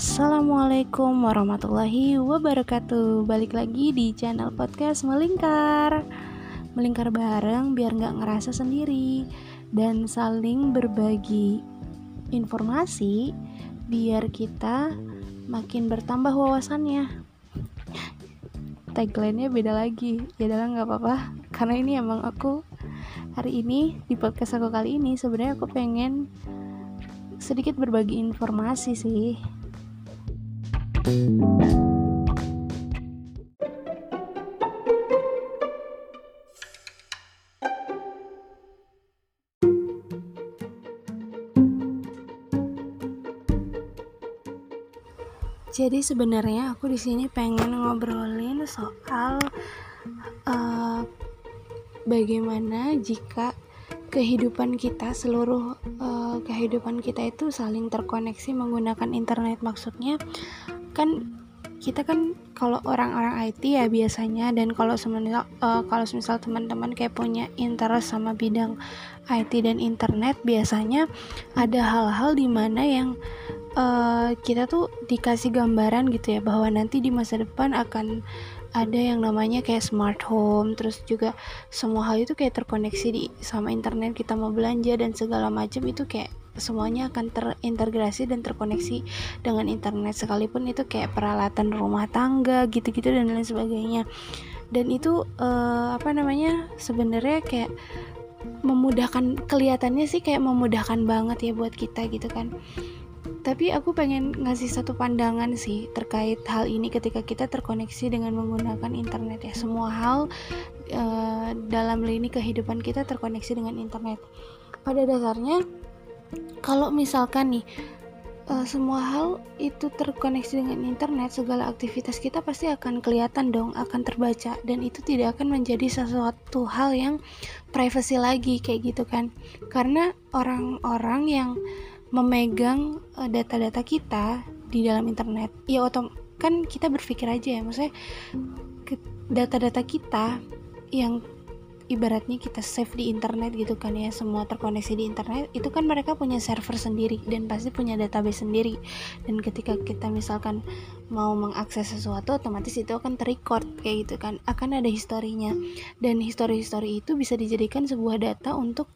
Assalamualaikum warahmatullahi wabarakatuh. Balik lagi di channel podcast Melingkar. Melingkar bareng biar gak ngerasa sendiri Dan saling berbagi informasi Biar kita makin bertambah wawasannya. Tagline-nya beda lagi. Ya dalam gak apa-apa Karena ini emang aku Hari ini di podcast aku kali ini sebenarnya aku pengen sedikit berbagi informasi sih jadi sebenarnya aku di sini pengen ngobrolin soal uh, bagaimana jika kehidupan kita seluruh uh, kehidupan kita itu saling terkoneksi menggunakan internet. Maksudnya kan kita kan kalau orang-orang IT ya biasanya dan kalau semisal uh, kalau misal teman-teman kayak punya interest sama bidang IT dan internet biasanya ada hal-hal di mana yang uh, kita tuh dikasih gambaran gitu ya bahwa nanti di masa depan akan ada yang namanya kayak smart home terus juga semua hal itu kayak terkoneksi di sama internet kita mau belanja dan segala macam itu kayak semuanya akan terintegrasi dan terkoneksi dengan internet. Sekalipun itu kayak peralatan rumah tangga gitu-gitu dan lain sebagainya. Dan itu uh, apa namanya sebenarnya kayak memudahkan kelihatannya sih kayak memudahkan banget ya buat kita gitu kan. Tapi aku pengen ngasih satu pandangan sih terkait hal ini ketika kita terkoneksi dengan menggunakan internet ya. Semua hal uh, dalam lini kehidupan kita terkoneksi dengan internet. Pada dasarnya kalau misalkan nih uh, semua hal itu terkoneksi dengan internet, segala aktivitas kita pasti akan kelihatan dong, akan terbaca dan itu tidak akan menjadi sesuatu hal yang privacy lagi kayak gitu kan. Karena orang-orang yang memegang eh, data-data uh, kita di dalam internet, ya otom kan kita berpikir aja ya, maksudnya data-data kita yang ibaratnya kita save di internet gitu kan ya semua terkoneksi di internet itu kan mereka punya server sendiri dan pasti punya database sendiri. Dan ketika kita misalkan mau mengakses sesuatu otomatis itu akan terrecord kayak gitu kan akan ada historinya. Dan histori-histori itu bisa dijadikan sebuah data untuk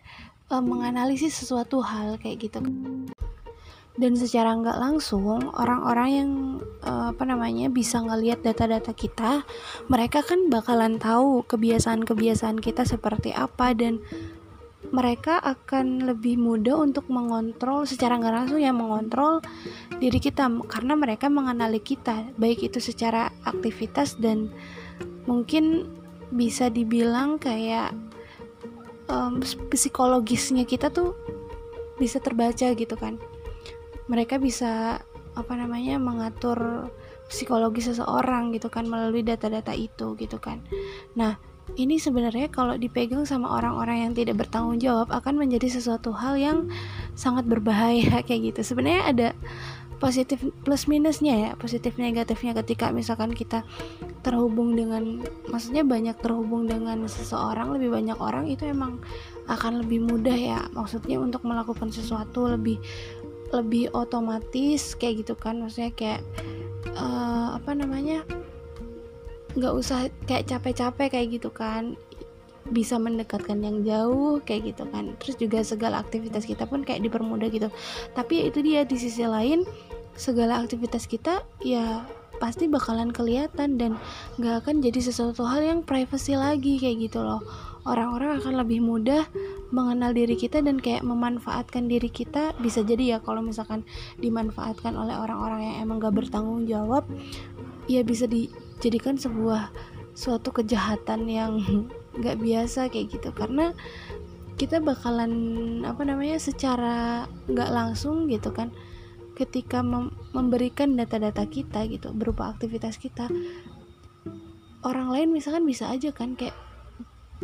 uh, menganalisis sesuatu hal kayak gitu dan secara nggak langsung orang-orang yang uh, apa namanya bisa ngelihat data-data kita mereka kan bakalan tahu kebiasaan-kebiasaan kita seperti apa dan mereka akan lebih mudah untuk mengontrol secara nggak langsung ya mengontrol diri kita. Karena mereka mengenali kita baik itu secara aktivitas dan mungkin bisa dibilang kayak um, psikologisnya kita tuh bisa terbaca gitu kan mereka bisa apa namanya mengatur psikologi seseorang gitu kan melalui data-data itu gitu kan. Nah ini sebenarnya kalau dipegang sama orang-orang yang tidak bertanggung jawab akan menjadi sesuatu hal yang sangat berbahaya kayak gitu. Sebenarnya ada positif plus minusnya ya positif negatifnya ketika misalkan kita terhubung dengan maksudnya banyak terhubung dengan seseorang lebih banyak orang itu emang akan lebih mudah ya maksudnya untuk melakukan sesuatu lebih lebih otomatis kayak gitu kan. Maksudnya kayak uh, apa namanya nggak usah kayak capek-capek kayak gitu kan. Bisa mendekatkan yang jauh kayak gitu kan. Terus juga segala aktivitas kita pun kayak dipermudah gitu. Tapi itu dia di sisi lain segala aktivitas kita ya pasti bakalan kelihatan dan nggak akan jadi sesuatu hal yang privacy lagi kayak gitu loh orang-orang akan lebih mudah mengenal diri kita dan kayak memanfaatkan diri kita. Bisa jadi ya kalau misalkan dimanfaatkan oleh orang-orang yang emang gak bertanggung jawab ya bisa dijadikan sebuah suatu kejahatan yang gak biasa kayak gitu. Karena kita bakalan apa namanya secara nggak langsung gitu kan ketika mem memberikan data-data kita gitu berupa aktivitas kita orang lain misalkan bisa aja kan kayak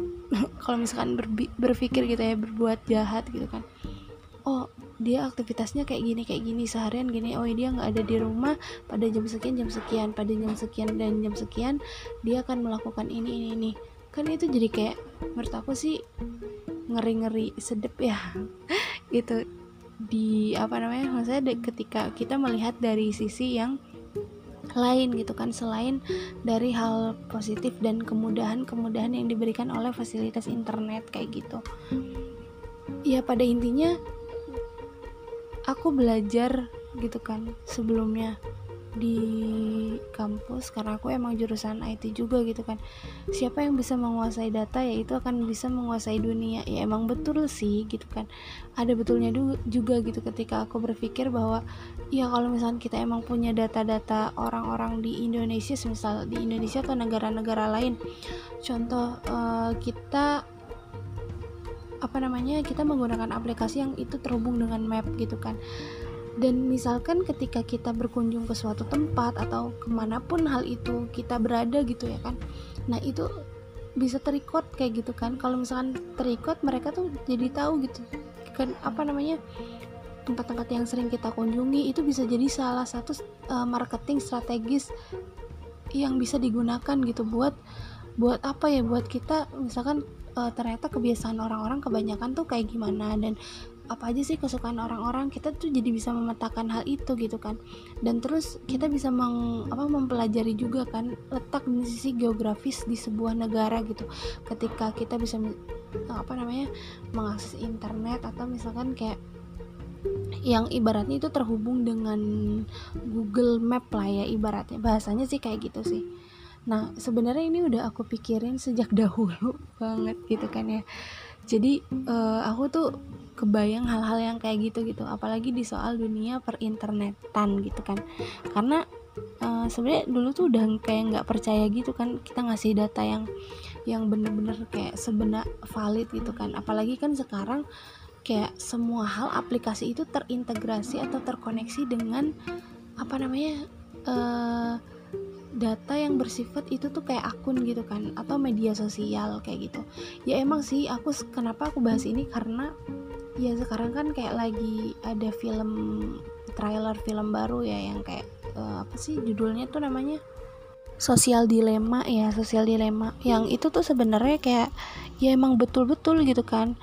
kalau misalkan berpikir gitu ya berbuat jahat gitu kan. Oh dia aktivitasnya kayak gini kayak gini seharian gini. Oh dia nggak ada di rumah pada jam sekian jam sekian. Pada jam sekian dan jam sekian dia akan melakukan ini ini ini. Kan itu jadi kayak menurut aku sih ngeri ngeri sedep ya. Gitu. Di apa namanya maksudnya ketika kita melihat dari sisi yang lain gitu kan selain dari hal positif dan kemudahan-kemudahan yang diberikan oleh fasilitas internet kayak gitu. Ya pada intinya aku belajar gitu kan sebelumnya di kampus karena aku emang jurusan IT juga gitu kan. Siapa yang bisa menguasai data ya itu akan bisa menguasai dunia. Ya emang betul sih gitu kan. Ada betulnya juga gitu ketika aku berpikir bahwa ya kalau misalnya kita emang punya data-data orang-orang di Indonesia misal di Indonesia atau negara-negara lain. Contoh uh, kita apa namanya kita menggunakan aplikasi yang itu terhubung dengan map gitu kan dan misalkan ketika kita berkunjung ke suatu tempat atau ke mana pun hal itu kita berada gitu ya kan. Nah itu bisa terikot kayak gitu kan. Kalau misalkan terikot mereka tuh jadi tahu gitu. Kan apa namanya tempat-tempat yang sering kita kunjungi itu bisa jadi salah satu uh, marketing strategis yang bisa digunakan gitu buat buat apa ya? Buat kita misalkan uh, ternyata kebiasaan orang-orang kebanyakan tuh kayak gimana dan apa aja sih kesukaan orang-orang kita tuh jadi bisa memetakan hal itu gitu kan. Dan terus kita bisa meng, apa mempelajari juga kan letak di sisi geografis di sebuah negara gitu. Ketika kita bisa apa namanya mengakses internet atau misalkan kayak yang ibaratnya itu terhubung dengan Google Map lah ya ibaratnya. Bahasanya sih kayak gitu sih. Nah sebenarnya ini udah aku pikirin sejak dahulu banget gitu kan ya jadi uh, aku tuh kebayang hal-hal yang kayak gitu gitu apalagi di soal dunia perinternetan gitu kan. Karena uh, sebenarnya dulu tuh udah kayak nggak percaya gitu kan kita ngasih data yang yang bener-bener kayak sebenar valid gitu kan. Apalagi kan sekarang kayak semua hal aplikasi itu terintegrasi atau terkoneksi dengan apa namanya uh, data yang bersifat itu tuh kayak akun gitu kan atau media sosial kayak gitu. Ya emang sih aku kenapa aku bahas ini? Karena ya sekarang kan kayak lagi ada film trailer film baru ya yang kayak uh, apa sih judulnya tuh namanya? Sosial dilema ya sosial dilema yang itu tuh sebenarnya kayak ya emang betul-betul gitu kan.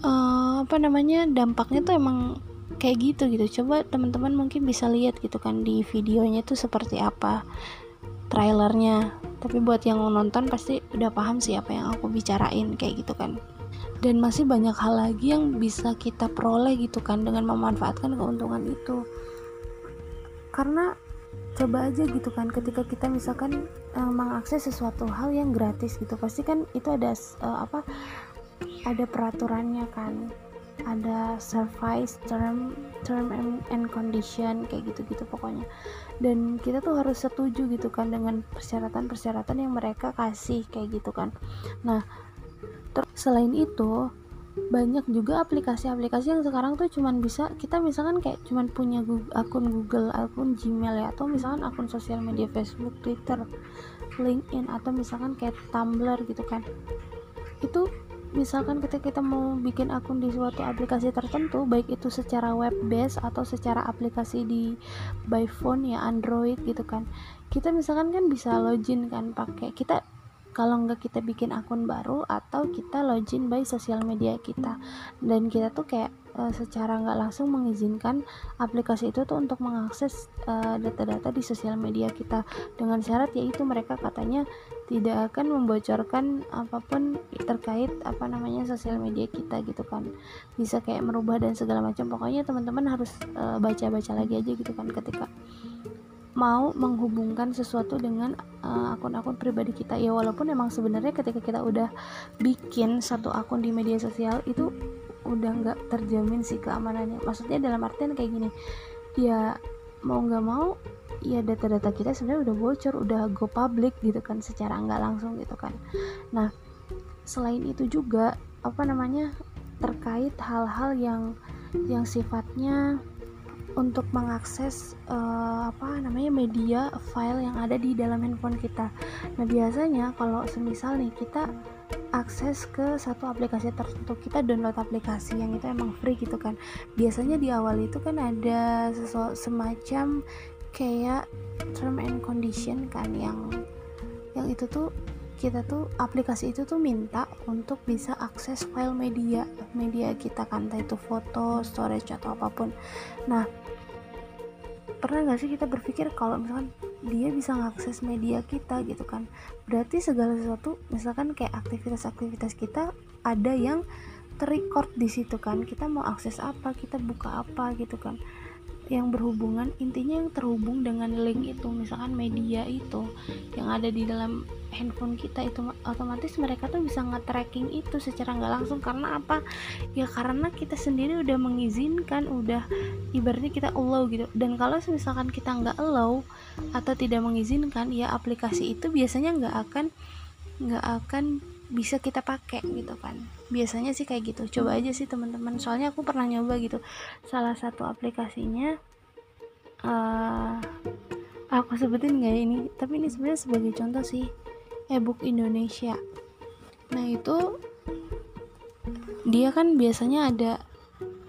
Uh, apa namanya dampaknya tuh emang kayak gitu gitu. Coba teman-teman mungkin bisa lihat gitu kan di videonya tuh seperti apa trailernya. Tapi buat yang nonton pasti udah paham sih apa yang aku bicarain kayak gitu kan. Dan masih banyak hal lagi yang bisa kita peroleh gitu kan dengan memanfaatkan keuntungan itu. Karena coba aja gitu kan ketika kita misalkan uh, mengakses sesuatu hal yang gratis gitu pasti kan itu ada uh, apa ada peraturannya kan ada service term term and, and condition kayak gitu-gitu pokoknya dan kita tuh harus setuju gitu kan dengan persyaratan-persyaratan yang mereka kasih kayak gitu kan nah Terus selain itu banyak juga aplikasi-aplikasi yang sekarang tuh cuman bisa kita misalkan kayak cuman punya Google, akun Google, akun Gmail ya atau misalkan akun sosial media Facebook, Twitter, LinkedIn atau misalkan kayak Tumblr gitu kan. Itu misalkan ketika kita mau bikin akun di suatu aplikasi tertentu baik itu secara web based atau secara aplikasi di by phone ya Android gitu kan. Kita misalkan kan bisa login kan pakai kita kalau nggak kita bikin akun baru atau kita login by sosial media kita. Dan kita tuh kayak uh, secara nggak langsung mengizinkan aplikasi itu tuh untuk mengakses eh, data-data di sosial media kita. Dengan syarat yaitu mereka katanya tidak akan membocorkan apa pun terkait apa namanya sosial media kita gitu kan. Bisa kayak merubah dan segala macam. Pokoknya teman-teman harus uh, baca-baca lagi aja gitu kan ketika mau menghubungkan sesuatu dengan uh, akun-akun pribadi kita. Ya walaupun emang sebenarnya ketika kita udah bikin satu akun di media sosial itu udah nggak terjamin sih keamanannya maksudnya dalam artian kayak gini ya mau nggak mau ya data-data kita sebenarnya udah bocor udah go public gitu kan secara nggak langsung gitu kan nah selain itu juga apa namanya terkait hal-hal yang yang sifatnya untuk mengakses uh, apa namanya media file yang ada di dalam handphone kita. Nah biasanya kalau semisal nih kita akses ke satu aplikasi tertentu. Kita download aplikasi yang itu emang free gitu kan. Biasanya di awal itu kan ada sesuatu semacam kayak term and condition kan yang yang itu tuh kita tuh aplikasi itu tuh minta untuk bisa akses file media media kita kan. Entah itu foto storage atau apa pun. Nah pernah nggak sih kita berpikir kalau misalkan dia bisa mengakses media kita gitu kan. Berarti segala sesuatu misalkan kayak aktivitas-aktivitas kita ada yang terrecord di situ kan. Kita mau akses apa kita buka apa gitu kan yang berhubungan intinya yang terhubung dengan link itu misalkan media itu yang ada di dalam handphone kita itu otomatis mereka tuh bisa nge-tracking itu secara nggak langsung. Karena apa? Ya karena kita sendiri udah mengizinkan udah ibaratnya kita allow gitu. Dan kalau misalkan kita nggak allow atau tidak mengizinkan ya aplikasi itu biasanya nggak akan nggak akan bisa kita pakai gitu kan. Biasanya sih kayak gitu. Coba aja sih teman-teman. Soalnya aku pernah nyoba gitu. Salah satu aplikasinya uh, aku sebutin nggak ini? Tapi ini sebenarnya sebagai contoh sih ebook Indonesia. Nah itu dia kan biasanya ada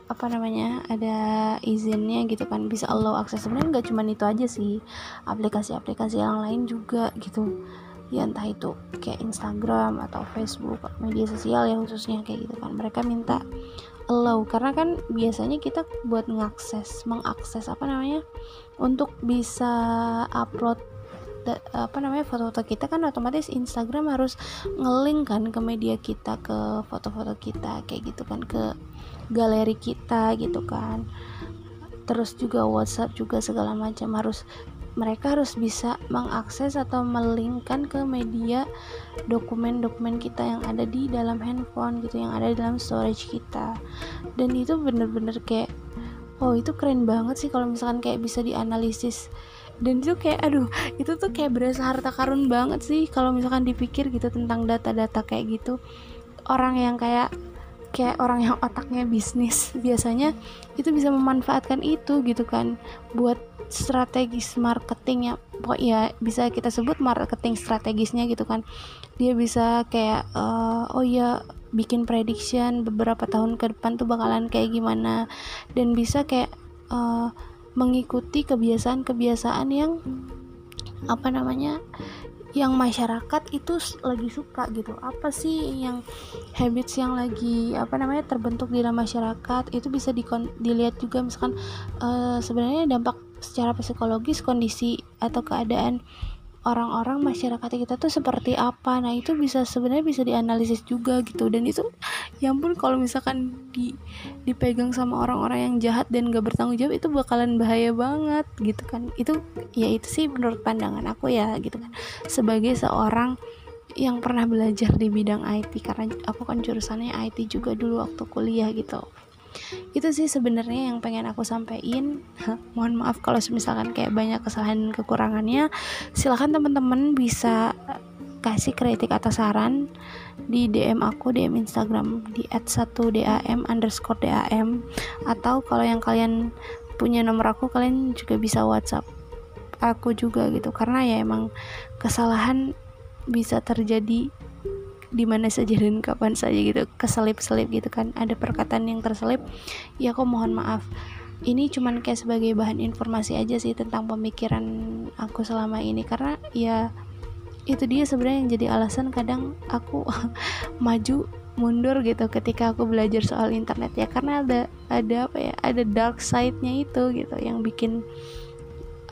apa namanya ada izinnya gitu kan. Bisa Allah akses. Sebenarnya nggak cuma itu aja sih. Aplikasi-aplikasi yang lain juga gitu ya entah itu kayak Instagram atau Facebook media sosial ya khususnya kayak gitu kan. Mereka minta allow. Karena kan biasanya kita buat mengakses mengakses apa namanya untuk bisa upload apa namanya foto-foto kita kan otomatis Instagram harus ngelink kan ke media kita ke foto-foto kita kayak gitu kan ke galeri kita gitu kan. Terus juga WhatsApp juga segala macam harus mereka harus bisa mengakses atau melingkan ke media dokumen-dokumen kita yang ada di dalam handphone gitu yang ada di dalam storage kita. Dan itu bener-bener kayak oh itu keren banget sih kalau misalkan kayak bisa dianalisis. Dan itu kayak aduh itu tuh kayak berasa harta karun banget sih kalau misalkan dipikir gitu tentang data-data kayak gitu. Orang yang kayak kayak orang yang otaknya bisnis. Biasanya itu bisa memanfaatkan itu gitu kan buat strategis marketing ya ya bisa kita sebut marketing strategisnya gitu kan. Dia bisa kayak uh, oh ya bikin prediction beberapa tahun ke depan tuh bakalan kayak gimana. Dan bisa kayak uh, mengikuti kebiasaan-kebiasaan yang apa namanya yang masyarakat itu lagi suka gitu. Apa sih yang habits yang lagi apa namanya terbentuk di dalam masyarakat? Itu bisa di dilihat juga misalkan uh, sebenarnya dampak secara psikologis kondisi atau keadaan orang-orang masyarakat kita tuh seperti apa. Nah itu bisa sebenarnya bisa dianalisis juga gitu. Dan itu ya ampun kalau misalkan di dipegang sama orang-orang yang jahat dan gak bertanggung jawab itu bakalan bahaya banget gitu kan. Itu ya itu sih menurut pandangan aku ya gitu kan. Sebagai seorang yang pernah belajar di bidang IT karena aku kan jurusannya IT juga dulu waktu kuliah gitu itu sih sebenarnya yang pengen aku sampaikan mohon maaf kalau misalkan kayak banyak kesalahan kekurangannya. Silahkan teman-teman bisa kasih kritik atau saran di DM aku DM Instagram di @1dam underscore dam. Atau kalau yang kalian punya nomor aku kalian juga bisa WhatsApp aku juga gitu. Karena ya emang kesalahan bisa terjadi di mana saja dan kapan saja gitu keselip-selip gitu kan. Ada perkataan yang terselip ya aku mohon maaf. Ini cuman kayak sebagai bahan informasi aja sih tentang pemikiran aku selama ini karena ya itu dia sebenarnya yang jadi alasan kadang aku maju mundur gitu ketika aku belajar soal internet ya. Karena ada ada apa ya ada dark side-nya itu gitu yang bikin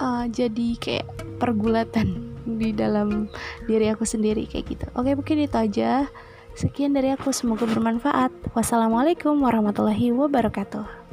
uh, jadi kayak pergulatan di dalam diri aku sendiri kayak gitu. Oke mungkin itu aja. Sekian dari aku semoga bermanfaat. Wassalamualaikum warahmatullahi wabarakatuh